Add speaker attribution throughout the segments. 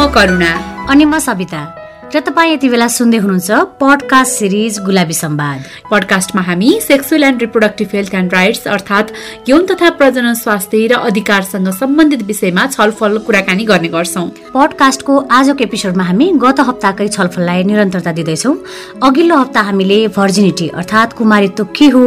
Speaker 1: म करुणा
Speaker 2: अनि म सविता। र तपाईँ यति बेला सुन्दै हुनुहुन्छ पडकास्ट सिरिज गुलाबी सम्वाद
Speaker 1: पडकास्टमा हामी sexual and reproductive health and rights अर्थात् यौन तथा प्रजनन स्वास्थ्य र अधिकारसँग सम्बन्धित विषयमा छलफल कुराकानी गर्ने गर्छौँ।
Speaker 2: पडकास्टको आजको एपिसोडमा हामी गत हप्ताकै छलफललाई निरन्तरता दिँदैछौँ। अघिल्लो हप्ता हामीले भर्जिनिटी अर्थात् कुमारित्व के हो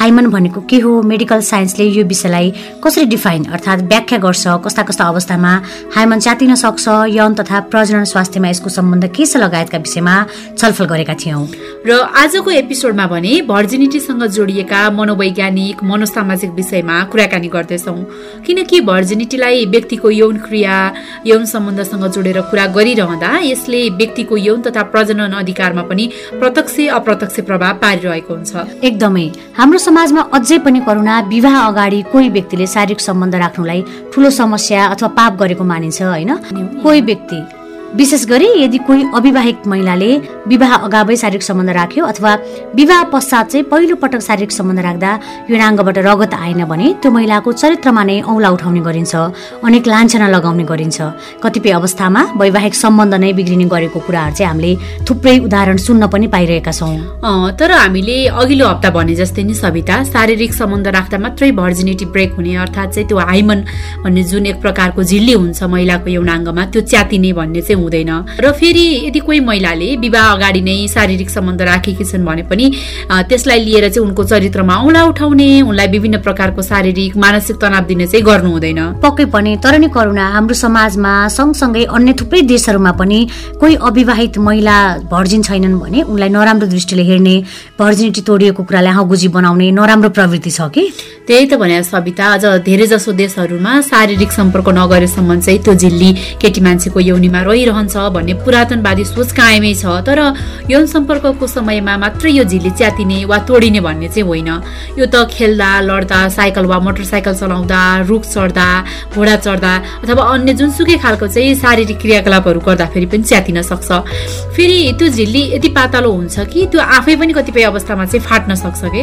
Speaker 2: हाइमन भनेको के हो मेडिकल साइन्सले यो विषयलाई कसरी डिफाइन अर्थात् व्याख्या गर्छ कस्ता कस्ता अवस्थामा हाइमन च्यातिन सक्छ यौन तथा प्रजनन स्वास्थ्यमा यसको सम्बन्ध के छ लगायतका विषयमा छलफल गरेका थियौँ।
Speaker 1: र आजको एपिसोडमा भने भर्जिनिटीसँग जोडिएका मनोवैज्ञानिक मनोसामाजिक विषयमा कुराकानी गर्दैछौँ। किनकि भर्जिनिटीलाई व्यक्तिको यौन क्रिया यौन सम्बन्धसँग जोडेर कुरा गरिरहँदा यसले व्यक्तिको यौन तथा प्रजनन अधिकारमा पनि प्रत्यक्ष अप्रत्यक्ष प्रभाव पारिरहेको हुन्छ।
Speaker 2: एकदमै। हाम्रो समाजमा अझै पनि करुणा विवाह अगाडि कोही व्यक्तिले शारीरिक सम्बन्ध राख्नुलाई ठुलो समस्या अथवा पाप गरेको मानिन्छ होइन? कोही व्यक्ति विशेष गरी यदि कोही अविवाहित महिलाले विवाह अगावै शारीरिक सम्बन्ध राख्यो अथवा विवाह पश्चात चाहिँ पहिलो पटक शारीरिक सम्बन्ध राख्दा युनाङ्गबाट रगत आएन भने त्यो महिलाको चरित्रमा नै औला उठाउने गरिन्छ अनेक लान्छना लगाउने गरिन्छ। कतिपय अवस्थामा वैवाहिक सम्बन्ध नै बिग्रिने गरेको कुराहरू चाहिँ हामीले थुप्रै उदाहरण सुन्न पनि पाइरहेका छौँ।
Speaker 1: तर हामीले अघिल्लो हप्ता भने जस्तै नि सविता शारीरिक सम्बन्ध राख्दा मात्रै भर्जिनिटी ब्रेक हुने अर्थात् चाहिँ त्यो हाइमन भन्ने जुन एक प्रकारको झिल्ली हुन्छ महिलाको यौनाङ्गमा त्यो च्यातिने भन्ने चाहिँ हुँदैन। र फेरि यदि कोही महिलाले विवाह अगाडि नै शारीरिक सम्बन्ध राखेकी छन् भने पनि त्यसलाई लिएर चाहिँ उनको चरित्रमा औँला उठाउने उनलाई विभिन्न प्रकारको शारीरिक मानसिक तनाव दिने चाहिँ गर्नु हुँदैन।
Speaker 2: पक्कै पनि तर नि करुणा हाम्रो समाजमा सँगसँगै अन्य थुप्रै देशहरूमा पनि कोही अविवाहित महिला भर्जिन छैनन् भने उनलाई नराम्रो दृष्टिले हेर्ने भर्जिनिटी तोडिएको कुरालाई हाँगुजी बनाउने नराम्रो प्रवृत्ति छ कि?
Speaker 1: त्यही त भने सविता अझ धेरै जसो देशहरूमा शारीरिक सम्पर्क नगरेसम्म चाहिँ त्यो झिल्ली केटी मान्छेको यौनीमा रहिरह रहन्छ भन्ने पुरातनवादी सोच कायमै छ तर यौन सम्पर्कको समयमा मात्रै यो झिल्ली च्यातिने वा तोडिने भन्ने चाहिँ होइन। यो त खेल्दा लड्दा साइकल वा मोटरसाइकल चलाउँदा रुख चढ्दा घोडा चढ्दा अथवा अन्य जुनसुकै खालको चाहिँ शारीरिक क्रियाकलापहरू गर्दाखेरि पनि च्यातिन सक्छ। फेरि त्यो झिल्ली यति पातलो हुन्छ कि त्यो आफै पनि कतिपय अवस्थामा चाहिँ फाट्न सक्छ कि?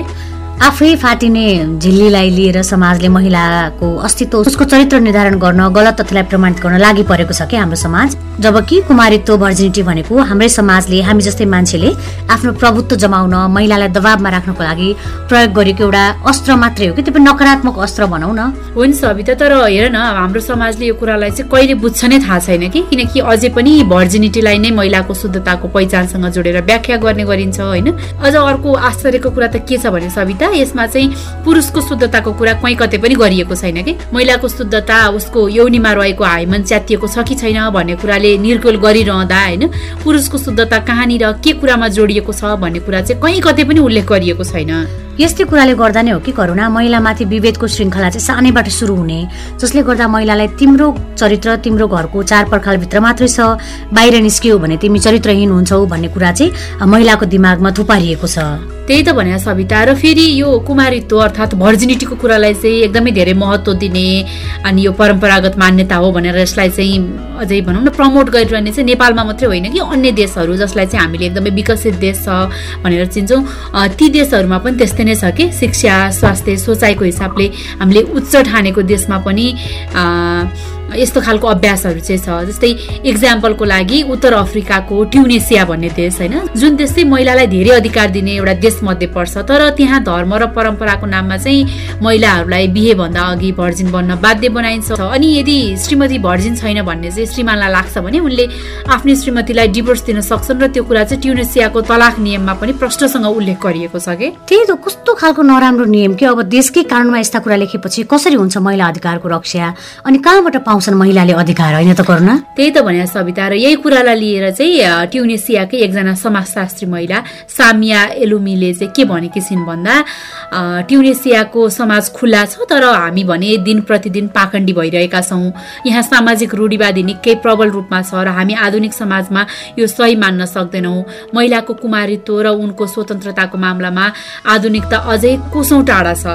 Speaker 2: आफै फाटिने झिल्लीलाई लिएर समाजले महिलाको अस्तित्व उसको चरित्र निर्धारण गर्न गलत तथ्यलाई प्रमाणित गर्न लागि परेको छ कि हाम्रो समाज? जबकि कुमारित्व भर्जिनिटी भनेको हाम्रै समाजले हामी जस्तै मान्छेले आफ्नो प्रभुत्व जमाउन महिलालाई दबावमा राख्नको लागि प्रयोग गरेको एउटा अस्त्र मात्रै हो कि? त्यो पनि नकारात्मक अस्त्र भनौँ न।
Speaker 1: हुन्छ सविता तर हेर न हाम्रो समाजले यो कुरालाई चाहिँ कहिले बुझ्छ नै थाहा छैन कि? किनकि अझै पनि भर्जिनिटीलाई नै महिलाको शुद्धताको पहिचानसँग जोडेर व्याख्या गर्ने गरिन्छ होइन? अझ अर्को आश्चर्यको कुरा त के छ भने सविता यसमा चाहिँ पुरुषको शुद्धताको कुरा कहीँ कतै पनि गरिएको छैन कि? महिलाको शुद्धता उसको यौनीमा रहेको हाइमन च्यातिएको छ कि छैन भन्ने कुराले निर्गोल गरिरहँदा होइन पुरुषको शुद्धता कहाँनिर के कुरामा जोडिएको छ भन्ने कुरा चाहिँ कहीँ कतै पनि उल्लेख गरिएको छैन।
Speaker 2: यस्तै कुराले गर्दा नै हो कि करुणा महिलामाथि विभेदको श्रृङ्खला चाहिँ सानैबाट सुरु हुने जसले गर्दा महिलालाई तिम्रो चरित्र तिम्रो घरको चार पर्खालभित्र मात्रै छ बाहिर निस्कियो भने तिमी चरित्रहीन हुन्छौ भन्ने कुरा चाहिँ महिलाको दिमागमा थुपारिएको छ।
Speaker 1: त्यही त भने सविता र फेरि यो कुमारित्व अर्थात् भर्जिनिटीको कुरालाई चाहिँ एकदमै धेरै महत्त्व दिने अनि यो परम्परागत मान्यता हो भनेर यसलाई चाहिँ अझै भनौँ न प्रमोट गरिरहने चाहिँ नेपालमा मात्रै होइन कि अन्य देशहरू जसलाई चाहिँ हामीले एकदमै विकसित देश छ भनेर चिन्छौँ। ती देशहरूमा पनि त्यस्तै नै छ कि शिक्षा स्वास्थ्य सोचाइको हिसाबले हामीले उच्च ठानेको देशमा पनि यस्तो खालको अभ्यासहरू चाहिँ छ। जस्तै इक्जाम्पलको लागि उत्तर अफ्रिकाको ट्युनेसिया भन्ने देश होइन? जुन देश चाहिँ महिलालाई धेरै अधिकार दिने एउटा देश मध्ये पर्छ। तर त्यहाँ धर्म र परम्पराको नाममा चाहिँ महिलाहरूलाई बिहे भन्दा अघि भर्जिन बन्न बाध्य बनाइन्छ। अनि यदि श्रीमती भर्जिन छैन भन्ने चाहिँ श्रीमानलाई लाग्छ भने उनले आफ्नै श्रीमतीलाई डिभोर्स दिन सक्छन् र त्यो कुरा चाहिँ ट्युनेसियाको तलाक नियममा पनि प्रष्टसँग उल्लेख गरिएको छ कि?
Speaker 2: त्यही त कस्तो खालको नराम्रो नियम कि? अब देशकै कानुनमा यस्ता कुरा लेखेपछि कसरी हुन्छ महिला अधिकारको रक्षा? अनि कहाँबाट पाउँछ पाउँछन् महिलाले अधिकार होइन त करुणा?
Speaker 1: त्यही त भने सविता र यही कुरालाई लिएर चाहिँ ट्युनेसियाकै एकजना समाजशास्त्री महिला सामिया एलुमीले चाहिँ के भनेकी छिन् भन्दा ट्युनेसियाको समाज खुल्ला छ तर हामी भने दिन प्रतिदिन पाखण्डी भइरहेका छौँ। यहाँ सामाजिक रूढिवादी निकै प्रबल रूपमा छ र हामी आधुनिक समाजमा यो सही मान्न सक्दैनौँ। महिलाको कुमारित्व र उनको स्वतन्त्रताको मामलामा आधुनिकता अझै कोसौँ टाढा छ।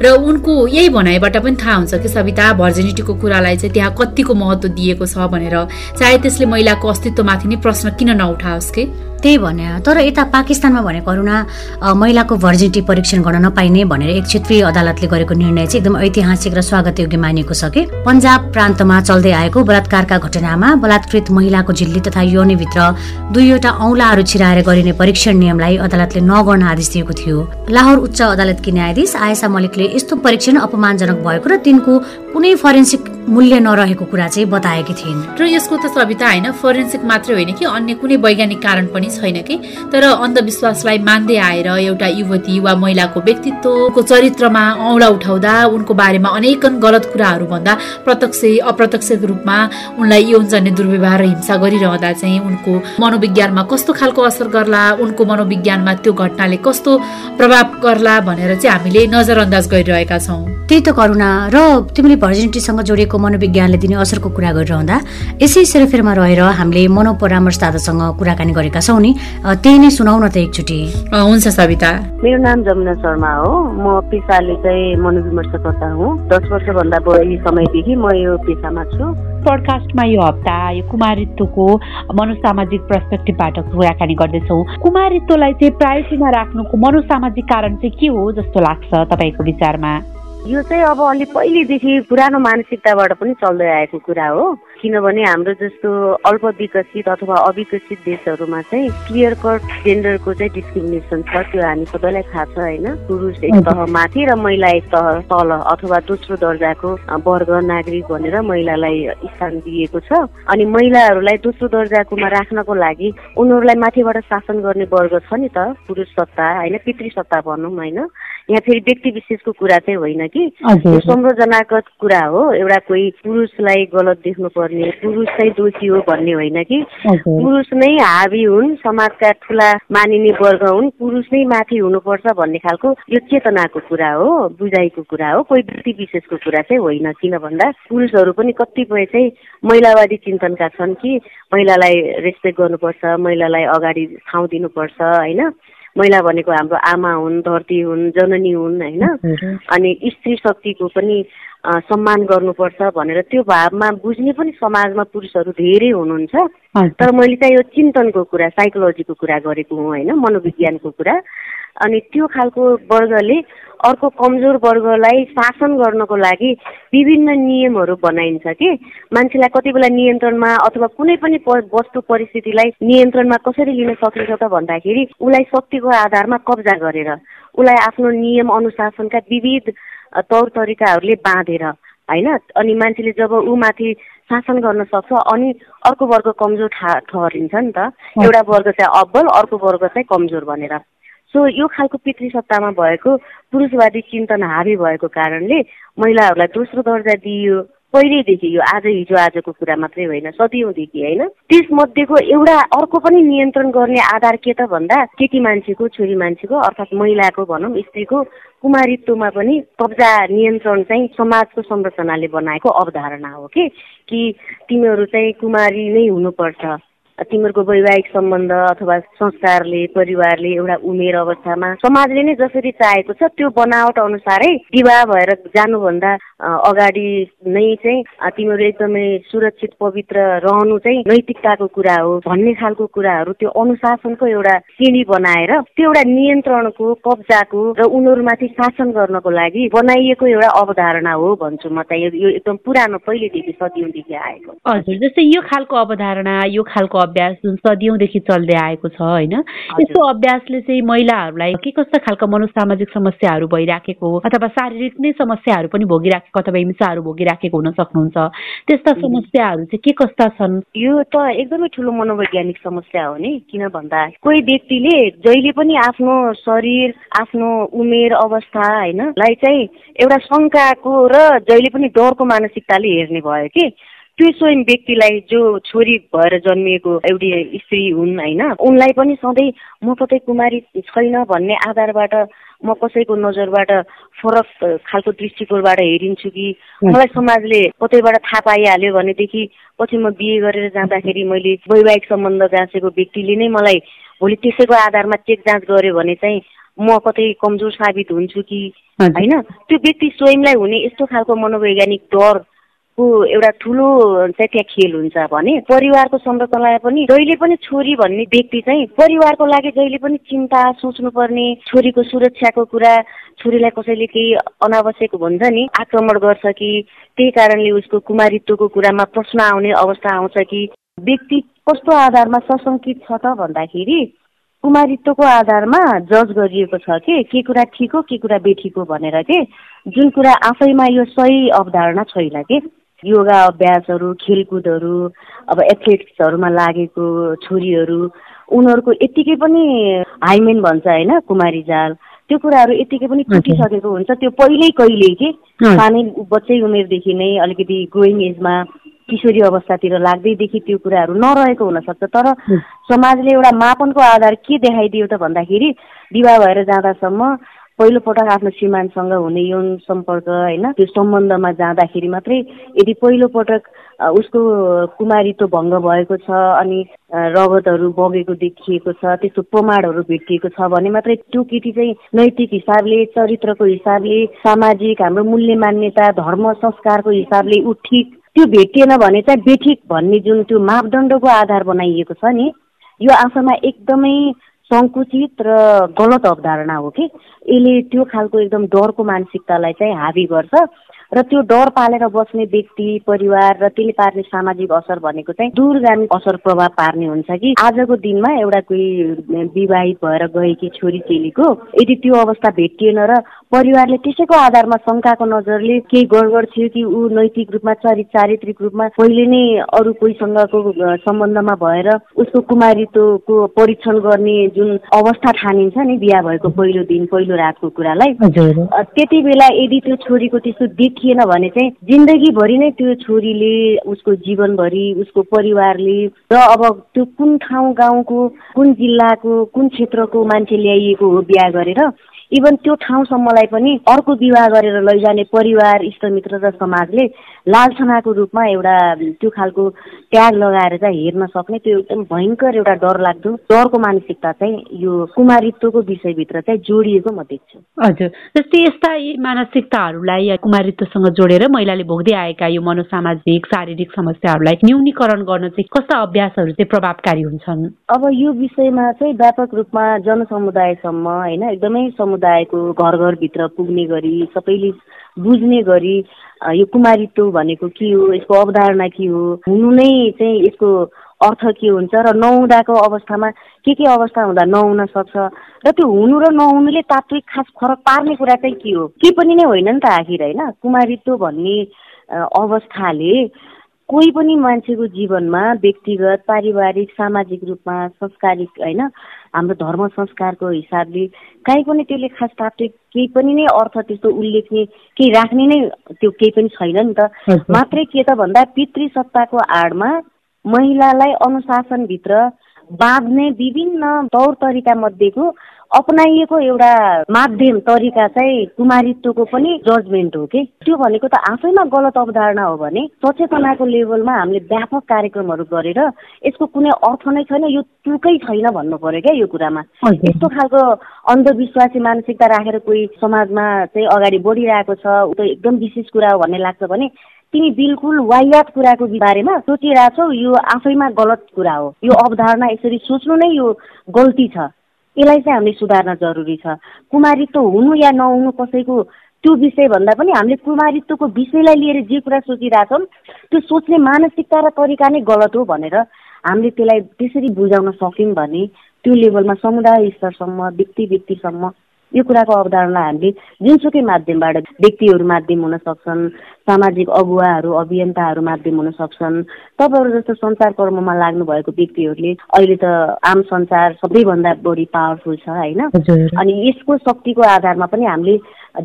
Speaker 1: र उनको यही भनाइबाट पनि थाहा हुन्छ कि सविता भर्जिनिटीको कुरालाई चाहिँ त्यहाँ कतिको महत्व दिएको छ भनेर। चाहे त्यसले महिलाको अस्तित्वमाथि नै प्रश्न किन नउठाओस् कि?
Speaker 2: त्यही भने तर यता पाकिस्तानमा भनेको करुणा महिलाको भर्जिनिटी परीक्षण गर्न नपाइने भनेर एक क्षेत्रीय अदालतले गरेको निर्णय चाहिँ एकदम ऐतिहासिक र स्वागत योग्य मानिएको छ कि? पन्जाब प्रान्तमा चल्दै आएको बलात्कारका घटनामा बलात्कृत महिलाको झिल्ली तथा योनिभित्र दुईवटा औलाहरू छिराएर गरिने परीक्षण नियमलाई अदालतले नगर्न आदेश दिएको थियो। लाहोर उच्च अदालतकी न्यायाधीश आयसा मलिकले यस्तो परीक्षण अपमानजनक भएको र तिनको कुनै फरेन्सिक मूल्य नरहेको कुरा चाहिँ बताएकी थिइन्।
Speaker 1: र यसको त सविता होइन फोरेन्सिक मात्रै होइन कि अन्य कुनै वैज्ञानिक कारण पनि छैन कि? तर अन्धविश्वासलाई मान्दै आएर एउटा युवती वा महिलाको व्यक्तित्वको चरित्रमा औँला उठाउँदा उनको बारेमा अनेकन गलत कुराहरू भन्दा प्रत्यक्ष अप्रत्यक्ष रूपमा उनलाई यौनजन्य दुर्व्यवहार र हिंसा गरिरहँदा चाहिँ उनको मनोविज्ञानमा कस्तो खालको असर गर्ला उनको मनोविज्ञानमा त्यो घटनाले कस्तो प्रभाव गर्ला भनेर चाहिँ हामीले नजरअन्दाज गरिरहेका छौँ।
Speaker 2: त्यही त करुणा र तिमीले भर्जिनिटीसँग मनोविज्ञानले दिने असरको कुरा गरिरहँदा यसै सेरोफेरमा रहेर हामीले मनोपरामर्शदातासँग कुराकानी गरेका छौँ नि। त्यही नै सुनाउ न त एकचोटि।
Speaker 1: हुन्छ सविता।
Speaker 3: मेरो नाम जमुना शर्मा हो। म पेसाले चाहिँ मनोविमर्शकर्ता हुँ। दस वर्षभन्दा बढी समयदेखि म यो पेसामा छु।
Speaker 1: पडकास्टमा यो हप्ता यो कुमारित्वको मनोसामाजिक पर्सपेक्टिभबाट कुराकानी गर्दैछौँ। कुमारित्वलाई चाहिँ प्रायोरिटीमा राख्नुको मनोसामाजिक कारण चाहिँ के हो जस्तो लाग्छ तपाईँको विचारमा?
Speaker 3: यो चाहिँ अब अलि पहिलेदेखि पुरानो मानसिकताबाट पनि चल्दै आएको कुरा हो। किनभने हाम्रो जस्तो अल्प विकसित अथवा अविकसित देशहरूमा चाहिँ क्लियर कट जेन्डरको चाहिँ डिस्क्रिमिनेसन छ त्यो हामी सबैलाई थाहा छ होइन? पुरुष एक तह माथि र महिला एक तह तल अथवा दोस्रो दर्जाको वर्ग नागरिक भनेर महिलालाई स्थान दिएको छ। अनि महिलाहरूलाई दोस्रो दर्जाकोमा राख्नको लागि उनीहरूलाई माथिबाट शासन गर्ने वर्ग छ नि त पुरुष सत्ता होइन? पितृ सत्ता भनौँ होइन? यहाँ फेरि व्यक्ति विशेषको कुरा चाहिँ होइन कि? संरचनागत कुरा हो। एउटा कोही पुरुषलाई गलत देख्नु पर्ने पुरुष चाहिँ दोषी हो भन्ने होइन कि? पुरुष नै हावी हुन् समाजका ठुला मानिने वर्ग हुन् पुरुष नै माथि हुनुपर्छ भन्ने खालको यो चेतनाको कुरा हो बुझाइको कुरा हो कोही व्यक्ति विशेषको कुरा चाहिँ होइन। किन भन्दा पुरुषहरू पनि कतिपय चाहिँ महिलावादी चिन्तनका छन् कि महिलालाई रेस्पेक्ट गर्नुपर्छ महिलालाई अगाडि ठाउँ दिनुपर्छ होइन? महिला भनेको हाम्रो आमा हुन् धरती हुन् जननी हुन् होइन? अनि स्त्री शक्तिको पनि सम्मान गर्नुपर्छ भनेर त्यो भावमा बुझ्ने पनि समाजमा पुरुषहरू धेरै हुनुहुन्छ। तर मैले चाहिँ यो चिन्तनको कुरा साइकोलोजीको कुरा गरेको हुँ होइन मनोविज्ञानको कुरा। अनि त्यो खालको वर्गले अर्को कमजोर वर्गलाई शासन गर्नको लागि विभिन्न नियमहरू बनाइन्छ कि? मान्छेलाई कति बेला नियन्त्रणमा अथवा कुनै पनि वस्तु परिस्थितिलाई नियन्त्रणमा कसरी लिन सकिन्छ त भन्दाखेरि उसलाई शक्तिको आधारमा कब्जा गरेर उसलाई आफ्नो नियम अनुशासनका विविध तौर तरिकाहरूले बाँधेर होइन? अनि मान्छेले जब ऊ माथि शासन गर्न सक्छ अनि अर्को वर्ग कमजोर ठा ठहरिन्छ नि त। एउटा वर्ग चाहिँ अब्बल अर्को वर्ग चाहिँ कमजोर भनेर। सो यो खालको पितृसत्तामा भएको पुरुषवादी चिन्तन हावी भएको कारणले महिलाहरूलाई दोस्रो दर्जा दिइयो। पहिल्यैदेखि यो आज हिजो आजको कुरा मात्रै होइन सदियौँदेखि होइन। त्यसमध्येको एउटा अर्को पनि नियन्त्रण गर्ने आधार के त भन्दा केटी मान्छेको छोरी मान्छेको अर्थात् महिलाको भनौँ स्त्रीको कुमारित्वमा पनि कब्जा नियन्त्रण चाहिँ समाजको संरचनाले बनाएको अवधारणा हो कि? कि तिमीहरू चाहिँ कुमारी नै हुनुपर्छ। तिमीहरूको वैवाहिक सम्बन्ध अथवा संस्कारले परिवारले एउटा उमेर अवस्थामा समाजले नै जसरी चाहेको छ त्यो बनावट अनुसारै विवाह भएर जानुभन्दा अगाडि नै चाहिँ तिमीहरू एकदमै सुरक्षित पवित्र रहनु चाहिँ नैतिकताको कुरा हो भन्ने खालको कुराहरू त्यो अनुशासनको एउटा श्रेणी बनाएर त्यो एउटा नियन्त्रणको कब्जाको र उनीहरूमाथि शासन गर्नको लागि बनाइएको एउटा अवधारणा हो भन्छु म चाहिँ यो एकदम पुरानो पहिलेदेखि सदियौँदेखि आएको।
Speaker 1: हजुर जस्तै यो खालको अवधारणा यो खालको अभ्यास जुन सदियौँदेखि चल्दै आएको छ होइन? यस्तो अभ्यासले चाहिँ महिलाहरूलाई के कस्ता खालको मनोसामाजिक समस्याहरू भइराखेको अथवा शारीरिक नै समस्याहरू पनि भोगिराखेको अथवा हिंसाहरू भोगिराखेको हुन सक्नुहुन्छ? त्यस्ता समस्याहरू चाहिँ के कस्ता छन्?
Speaker 3: यो त एकदमै ठुलो मनोवैज्ञानिक समस्या हो नि किन भन्दा कोही व्यक्तिले जहिले पनि आफ्नो शरीर आफ्नो उमेर अवस्था होइन लाई चाहिँ एउटा शङ्काको र जहिले पनि डरको मानसिकताले हेर्ने भयो कि। त्यो स्वयं व्यक्तिलाई जो छोरी भएर जन्मिएको एउटी स्त्री हुन् होइन उनलाई पनि सधैँ म कतै कुमारी छैन भन्ने आधारबाट म कसैको नजरबाट फरक खालको दृष्टिकोणबाट हेरिन्छु कि मलाई समाजले कतैबाट थाहा पाइहाल्यो भनेदेखि पछि म बिहे गरेर जाँदाखेरि मैले वैवाहिक सम्बन्ध गाँसेको व्यक्तिले नै मलाई भोलि त्यसैको आधारमा चेक जाँच गर्यो भने चाहिँ म कतै कमजोर साबित हुन्छु कि होइन। त्यो व्यक्ति स्वयंलाई हुने यस्तो खालको मनोवैज्ञानिक डर को एउटा ठुलो चाहिँ त्यहाँ खेल हुन्छ भने परिवारको संरचनालाई पनि जहिले पनि छोरी भन्ने व्यक्ति चाहिँ परिवारको लागि जहिले पनि चिन्ता सोच्नुपर्ने छोरीको सुरक्षाको कुरा छोरीलाई कसैले केही अनावश्यक हुन्छ नि आक्रमण गर्छ कि त्यही कारणले उसको कुमारित्वको कुरामा प्रश्न आउने अवस्था आउँछ कि व्यक्ति कस्तो आधारमा सशङ्कित छ त भन्दाखेरि कुमारित्वको आधारमा जज गरिएको छ कि के कुरा ठिक हो के कुरा बेठिक हो भनेर के जुन कुरा आफैमा यो सही अवधारणा छैन कि। योगा अभ्यासहरू खेलकुदहरू अब एथलेटिक्सहरूमा लागेको छोरीहरू उनीहरूको यत्तिकै पनि हाइमेन भन्छ होइन कुमारी जाल। त्यो कुराहरू यत्तिकै पनि टुटिसकेको हुन्छ। त्यो पहिल्यै कहिले के? सानै बच्चै उमेरदेखि नै अलिकति ग्रोइङ एजमा किशोरी अवस्थातिर लाग्दैदेखि त्यो कुराहरू नरहेको हुनसक्छ। तर समाजले एउटा मापनको आधार के देखाइदियो त भन्दाखेरि विवाह भएर जाँदासम्म पहिलोपटक आफ्नो श्रीमानसँग हुने यौन सम्पर्क होइन? त्यो सम्बन्धमा जाँदाखेरि मात्रै यदि पहिलोपटक उसको कुमारित्व भङ्ग भएको छ अनि रगतहरू बगेको देखिएको छ त्यस्तो प्रमाणहरू भेटिएको छ भने मात्रै त्यो केटी चाहिँ नैतिक हिसाबले चरित्रको हिसाबले सामाजिक हाम्रो मूल्य मान्यता धर्म संस्कारको हिसाबले ऊ त्यो भेटिएन भने चाहिँ बेठिक भन्ने जुन त्यो मापदण्डको आधार बनाइएको छ नि यो आफैमा एकदमै सङ्कुचित र गलत अवधारणा हो कि यसले त्यो खालको एकदम डरको मानसिकतालाई चाहिँ हाबी गर्छ। र त्यो डर पालेर बस्ने व्यक्ति परिवार र त्यसले पार्ने सामाजिक असर भनेको चाहिँ दूरगामी असर प्रभाव पार्ने हुन्छ कि। आजको दिनमा एउटा कोही विवाहित भएर गएकी छोरी चेलीको यदि त्यो अवस्था भेटिएन र परिवारले त्यसैको आधारमा शङ्काको नजरले केही गडबड थियो कि ऊ नैतिक रूपमा चरि चारित्रिक रूपमा पहिले नै अरू कोहीसँगको सम्बन्धमा भएर उसको कुमारित्वको परीक्षण गर्ने जुन अवस्था ठानिन्छ नि बिहा भएको पहिलो दिन पहिलो रातको कुरालाई त्यति बेला यदि त्यो छोरीको त्यस्तो देख देखिएन भने चाहिँ जिन्दगीभरि नै त्यो छोरीले उसको जीवनभरि उसको परिवारले र अब त्यो कुन ठाउँ गाउँको कुन जिल्लाको कुन क्षेत्रको मान्छे ल्याइएको हो बिहा गरेर इभन त्यो ठाउँसम्मलाई पनि अर्को विवाह गरेर लैजाने परिवार इष्टमित्र र समाजले लालछनाको रूपमा एउटा त्यो खालको ट्याग लगाएर चाहिँ हेर्न सक्ने त्यो एकदम भयङ्कर एउटा डर लाग्दो। डरको मानसिकता चाहिँ यो कुमारित्वको विषयभित्र चाहिँ जोडिएको म देख्छु।
Speaker 1: हजुर। जस्तै यस्ता मानसिकताहरूलाई कुमारित्वसँग जोडेर महिलाले भोग्दै आएका यो मनोसामाजिक शारीरिक समस्याहरूलाई न्यूनीकरण गर्न चाहिँ कस्ता अभ्यासहरू चाहिँ प्रभावकारी हुन्छन्?
Speaker 3: अब यो विषयमा चाहिँ व्यापक रूपमा जनसमुदायसम्म होइन एकदमै समुदायको घर घरभित्र पुग्ने गरी सबैले बुझ्ने गरी यो कुमारित्व भनेको के हो यसको अवधारणा के हो हुनु नै चाहिँ यसको अर्थ के हुन्छ र नहुँदाको अवस्थामा के के अवस्था हुँदा नहुन सक्छ र त्यो हुनु र नहुनुले तात्विक खास फरक पार्ने कुरा चाहिँ के हो? के पनि नै होइन नि त आखिर होइन? कुमारित्व भन्ने अवस्थाले कोही पनि मान्छेको जीवनमा व्यक्तिगत पारिवारिक सामाजिक रूपमा संस्कारिक होइन? हाम्रो धर्म संस्कारको हिसाबले काहीँ पनि त्यसले खास तात्विक केही पनि नै अर्थ त्यस्तो उल्लेख्ने केही राख्ने नै त्यो केही पनि छैन नि त। मात्रै के त भन्दा पितृसत्ताको आडमा महिलालाई अनुशासनभित्र बाँध्ने विभिन्न तौर तरिका मध्येको अपनाइएको एउटा माध्यम तरिका चाहिँ कुमारित्वको पनि जजमेन्ट हो कि? त्यो भनेको त आफैमा गलत अवधारणा हो भने सचेतनाको लेभलमा हामीले व्यापक कार्यक्रमहरू गरेर यसको कुनै अर्थ नै छैन यो तुकै छैन भन्नु पर्यो क्या यो कुरामा। यस्तो खालको अन्धविश्वासी मानसिकता राखेर कोही समाजमा चाहिँ अगाडि बढिरहेको छ ऊ त एकदम विशेष कुरा हो भन्ने लाग्छ भने तिमी बिल्कुल वायात कुराको बारेमा सोचिरहेछौ यो आफैमा गलत कुरा हो। यो अवधारणा यसरी सोच्नु नै यो गल्ती छ। यसलाई चाहिँ हामीले सुधार्न जरुरी छ। कुमारित्व हुनु या नहुनु कसैको त्यो विषय भन्दा पनि हामीले कुमारित्वको विषयलाई लिएर जे कुरा सोचिरहेछौँ त्यो सोच्ने मानसिकता र तरिका नै गलत हो भनेर हामीले त्यसलाई त्यसरी बुझाउन सक्यौँ भने त्यो लेभलमा समुदाय स्तरसम्म व्यक्ति व्यक्तिसम्म यो कुराको अवधारणा हामीले जुनसुकै माध्यमबाट व्यक्तिहरू माध्यम हुन सक्छन् सामाजिक अगुवाहरू अभियन्ताहरू माध्यम हुन सक्छन्। तपाईँहरू जस्तो सञ्चार कर्ममा लाग्नु भएको व्यक्तिहरूले अहिले त आम संसार सबैभन्दा बढी पावरफुल छ होइन? अनि यसको शक्तिको आधारमा पनि हामीले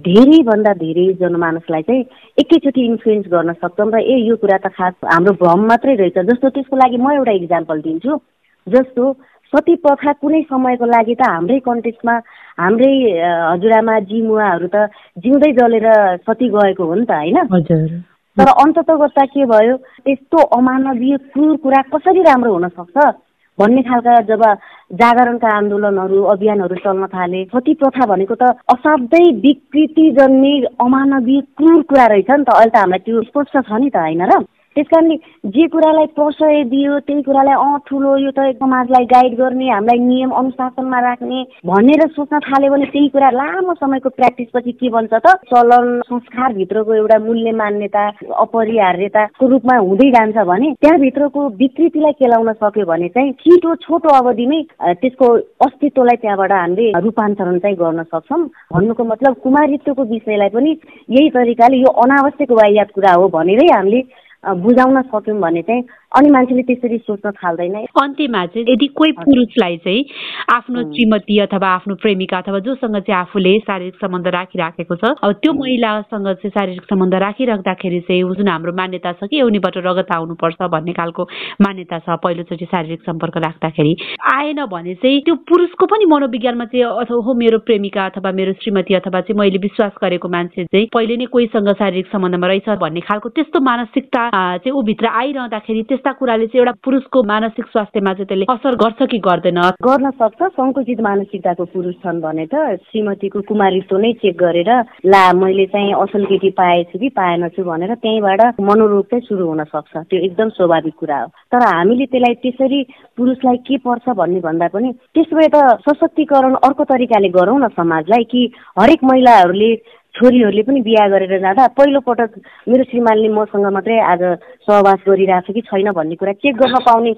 Speaker 3: धेरैभन्दा धेरै जनमानसलाई चाहिँ एकैचोटि इन्फ्लुएन्स गर्न सक्छौँ र ए यो कुरा त खास हाम्रो भ्रम मात्रै रहेछ। जस्तो त्यसको लागि म एउटा इक्जाम्पल दिन्छु। जस्तो सती प्रथा कुनै समयको लागि त हाम्रै कन्टेक्समा हाम्रै हजुरआमा जिमुवाहरू त जिउँदै जलेर सती गएको हो नि त होइन? तर अन्तत गर्दा के भयो? यस्तो अमानवीय क्रूर कुरा कसरी राम्रो हुन सक्छ? भन्ने खालका जब जागरणका आन्दोलनहरू अभियानहरू चल्न थाले सती प्रथा भनेको त असाध्यै विकृति जन्ने अमानवीय क्रूर कुरा रहेछ नि त। अहिले त हामीलाई त्यो स्पष्ट छ नि त होइन र? त्यस कारणले जे कुरालाई प्रशय दियो त्यही कुरालाई अँ ठुलो यो त समाजलाई गाइड गर्ने हामीलाई नियम अनुशासनमा राख्ने भनेर सोच्न थाल्यो भने त्यही कुरा लामो समयको प्र्याक्टिसपछि के बन्छ त? चलन संस्कारभित्रको एउटा मूल्य मान्यता अपरिहार्यताको रूपमा हुँदै जान्छ भने त्यहाँभित्रको विकृतिलाई केलाउन सक्यो भने चाहिँ छिटो छोटो अवधिमै त्यसको अस्तित्वलाई त्यहाँबाट हामीले रूपान्तरण चाहिँ गर्न सक्छौँ। भन्नुको मतलब कुमारित्वको विषयलाई पनि यही तरिकाले यो अनावश्यक वायात कुरा हो भनेरै हामीले बुझाउन सक्यौँ भने चाहिँ अनि मान्छेले त्यसरी सोच्न थाल्दैन।
Speaker 1: अन्त्यमा चाहिँ यदि कोही पुरुषलाई चाहिँ आफ्नो श्रीमती अथवा आफ्नो प्रेमिका अथवा जोसँग चाहिँ आफूले शारीरिक सम्बन्ध राखिराखेको छ अब त्यो महिलासँग चाहिँ शारीरिक सम्बन्ध राखिराख्दाखेरि चाहिँ जुन हाम्रो मान्यता छ कि एउनीबाट रगत आउनुपर्छ भन्ने खालको मान्यता छ पहिलोचोटि शारीरिक सम्पर्क राख्दाखेरि। आएन भने चाहिँ त्यो पुरुषको पनि मनोविज्ञानमा चाहिँ अथवा हो मेरो प्रेमिका अथवा मेरो श्रीमती अथवा चाहिँ मैले विश्वास गरेको मान्छे चाहिँ पहिले नै कोहीसँग शारीरिक सम्बन्धमा रहेछ भन्ने खालको त्यस्तो मानसिकता चाहिँ ऊ भित्र आइरहँदाखेरि त्यस्ता कुराले चाहिँ एउटा पुरुषको मानसिक स्वास्थ्यमा चाहिँ त्यसले असर गर्छ कि गर्दैन?
Speaker 3: गर्न सक्छ। सङ्कुचित मानसिकताको पुरुष छन् भने त श्रीमतीको कुमारित्व नै चेक गरेर ला मैले चाहिँ असल केटी पाएछु कि पाएनछु भनेर त्यहीँबाट मनोरोग चाहिँ सुरु हुन सक्छ। त्यो एकदम स्वाभाविक कुरा हो। तर हामीले त्यसलाई त्यसरी पुरुषलाई के पर्छ भन्ने भन्दा पनि त्यसो त सशक्तिकरण अर्को तरिकाले गरौँ न समाजलाई कि हरेक महिलाहरूले छोरीहरूले पनि बिहा गरेर जाँदा पहिलो पटक मेरो श्रीमानले मसँग मात्रै आज सहवास गरिरहेको छ कि छैन भन्ने कुरा चेक गर्न पाउने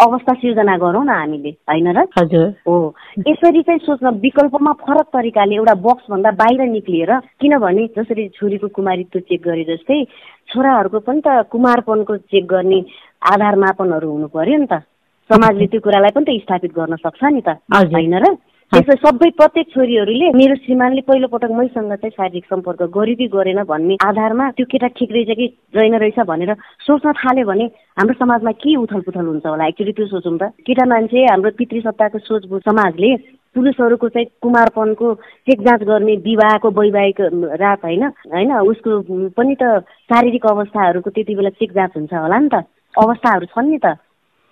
Speaker 3: अवस्था सिर्जना गरौँ न हामीले होइन र?
Speaker 1: हजुर।
Speaker 3: हो। यसरी चाहिँ सोच्न विकल्पमा फरक तरिकाले एउटा बक्सभन्दा बाहिर निक्लिएर किनभने जसरी छोरीको कुमारित्व चेक गरे जस्तै छोराहरूको पनि त कुमारपनको चेक गर्ने आधार मापनहरू हुनु पर्यो नि त। समाजले त्यो कुरालाई पनि त स्थापित गर्न सक्छ नि त होइन र? त्यसो सबै प्रत्येक छोरीहरूले मेरो श्रीमानले पहिलो पटक मैसँग चाहिँ शारीरिक सम्पर्क गर्यो कि गरेन भन्ने आधारमा त्यो केटा ठिक रहेछ कि रहेन रहेछ भनेर सोच्न थाल्यो भने हाम्रो समाजमा के उथल पुथल हुन्छ होला? एक्चुली त्यो सोचौँ त। केटा मान्छे हाम्रो पितृ सत्ताको सोच समाजले पुरुषहरूको चाहिँ कुमारपनको चेक जाँच गर्ने विवाहको वैवाहिक रात होइन होइन उसको पनि त शारीरिक अवस्थाहरूको त्यति बेला चेक जाँच हुन्छ होला नि त। अवस्थाहरू छन् नि त।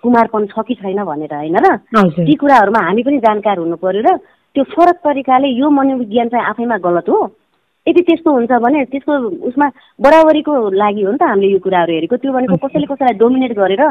Speaker 3: कुमारपन छ कि छैन भनेर होइन र? ती कुराहरूमा हामी पनि जानकार हुनु पर्यो र त्यो फरक तरिकाले यो मनोविज्ञान चाहिँ आफैमा गलत हो। यदि त्यस्तो हुन्छ भने त्यसको उसमा बराबरीको लागि हो नि त हामीले यो कुराहरू हेरेको। त्यो भनेको कसैले कसैलाई डोमिनेट गरेर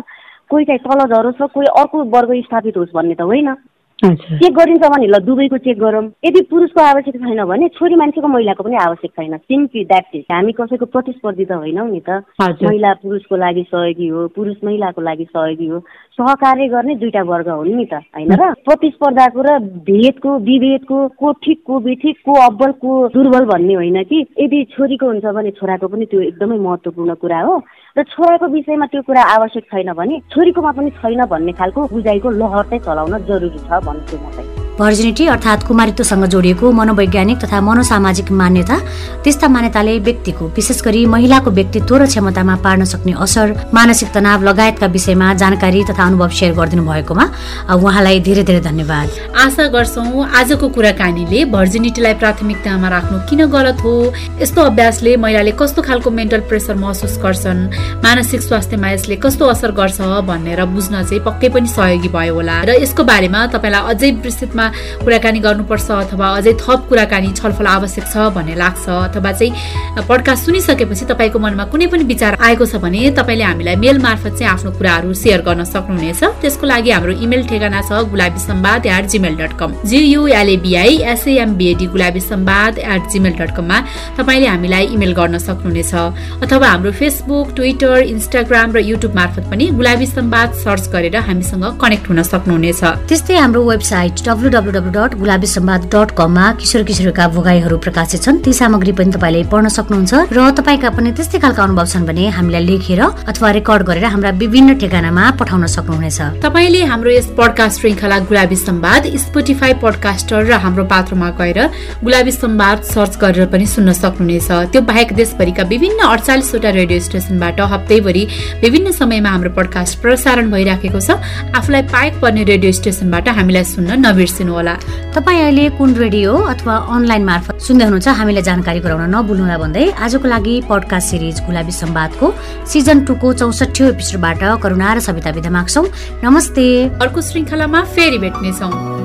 Speaker 3: कोही चाहिँ तल झरोस् र कोही अर्को वर्ग स्थापित होस् भन्ने त होइन। चेक गरिन्छ भने ल दुवैको चेक गरौँ। यदि पुरुषको आवश्यक छैन भने छोरी मान्छेको महिलाको पनि आवश्यक छैन। सिम्पली द्याट इज हामी कसैको प्रतिस्पर्धी त होइनौ नि त। महिला पुरुषको लागि सहयोगी हो पुरुष महिलाको लागि सहयोगी हो। सहकार्य गर्ने दुईटा वर्ग हुन् नि त होइन र? प्रतिस्पर्धाको र भेदको विभेदको को ठिक को बेठिक को अब्बल को दुर्बल भन्ने होइन कि? यदि छोरीको हुन्छ भने छोराको पनि त्यो एकदमै महत्त्वपूर्ण कुरा हो। र छोराको विषयमा त्यो कुरा आवश्यक छैन भने छोरीकोमा पनि छैन भन्ने खालको बुझाइको लहर चाहिँ चलाउन जरुरी छ। भन्छु म चाहिँ
Speaker 2: भर्जिनिटी अर्थात् कुमारित्वसँग जोडिएको मनोवैज्ञानिक तथा मनोसामाजिक मान्यता त्यस्ता मान्यताले व्यक्तिको विशेष गरी महिलाको व्यक्तित्व र क्षमतामा पार्न सक्ने असर मानसिक तनाव लगायतका विषयमा जानकारी तथा अनुभव सेयर गरिदिनु भएकोमा उहाँलाई धेरै धेरै धन्यवाद।
Speaker 1: आशा गर्छौँ आजको कुराकानीले भर्जिनिटीलाई प्राथमिकतामा राख्नु किन गलत हो? यस्तो अभ्यासले महिलाले कस्तो खालको मेन्टल प्रेसर महसुस गर्छन्? मानसिक स्वास्थ्यमा यसले कस्तो असर गर्छ? भनेर बुझ्न चाहिँ पक्कै पनि सहयोगी भयो होला। र यसको बारेमा तपाईँलाई अझै विस्तृतमा कुराकानी गर्नुपर्छ अथवा अझै थप कुराकानी छलफल आवश्यक छ भन्ने लाग्छ अथवा चाहिँ पडकास्ट सुनिसकेपछि तपाईँको मनमा कुनै पनि विचार आएको छ भने तपाईँले हामीलाई मेल मार्फत चाहिँ आफ्नो कुराहरू सेयर गर्न सक्नुहुनेछ। त्यसको लागि हाम्रो इमेल ठेगाना छ Gulabi Sambad at Gmail dot com G U L A B I S A M B A D Gulabi Sambad at Gmail dot कममा तपाईँले हामीलाई इमेल गर्न सक्नुहुनेछ। अथवा हाम्रो फेसबुक ट्विटर इन्स्टाग्राम र युट्युब मार्फत पनि गुलाबी सम्वाद सर्च गरेर हामीसँग कनेक्ट हुन सक्नुहुनेछ।
Speaker 2: त्यस्तै हाम्रो website W W dot Gulabi Sambad dot कममा किशोर किशोरका भोगाईहरू प्रकाशित छन्। ती सामग्री पनि तपाईँले पढ्न सक्नुहुन्छ र तपाईँका पनि त्यस्तै खालका अनुभव छन् भने हामीलाई लेखेर अथवा रेकर्ड गरेर हाम्रा विभिन्न ठेगानामा पठाउन सक्नुहुनेछ।
Speaker 1: तपाईँले हाम्रो यस पडकास्ट श्रृङ्खला गुलाबी सम्वाद स्पोटिफाई पडकास्टर र हाम्रो पात्रमा गएर गुलाबी सम्वाद सर्च गरेर पनि सुन्न सक्नुहुनेछ। त्यो बाहेक देशभरिका विभिन्न अडचालिसवटा रेडियो स्टेसनबाट हप्तैभरि विभिन्न समयमा हाम्रो पडकास्ट प्रसारण भइराखेको छ। आफूलाई पाएक पर्ने रेडियो स्टेसनबाट हामीलाई सुन्न नबिर्सिनु। गरिदिनुहोला
Speaker 2: तपाईँ अहिले कुन रेडियो अथवा अनलाइन मार्फत सुन्दै हुनुहुन्छ हामीलाई जानकारी गराउन नभुल्नुहोला भन्दै आजको लागि पडकास्ट सिरिज गुलाबी सम्वादको सिजन टूको चौसठी एपिसोडबाट करुणा र सविता विधा माग्छौ। नमस्ते।
Speaker 1: अर्को श्रृङ्खलामा फेरि भेट्नेछौँ।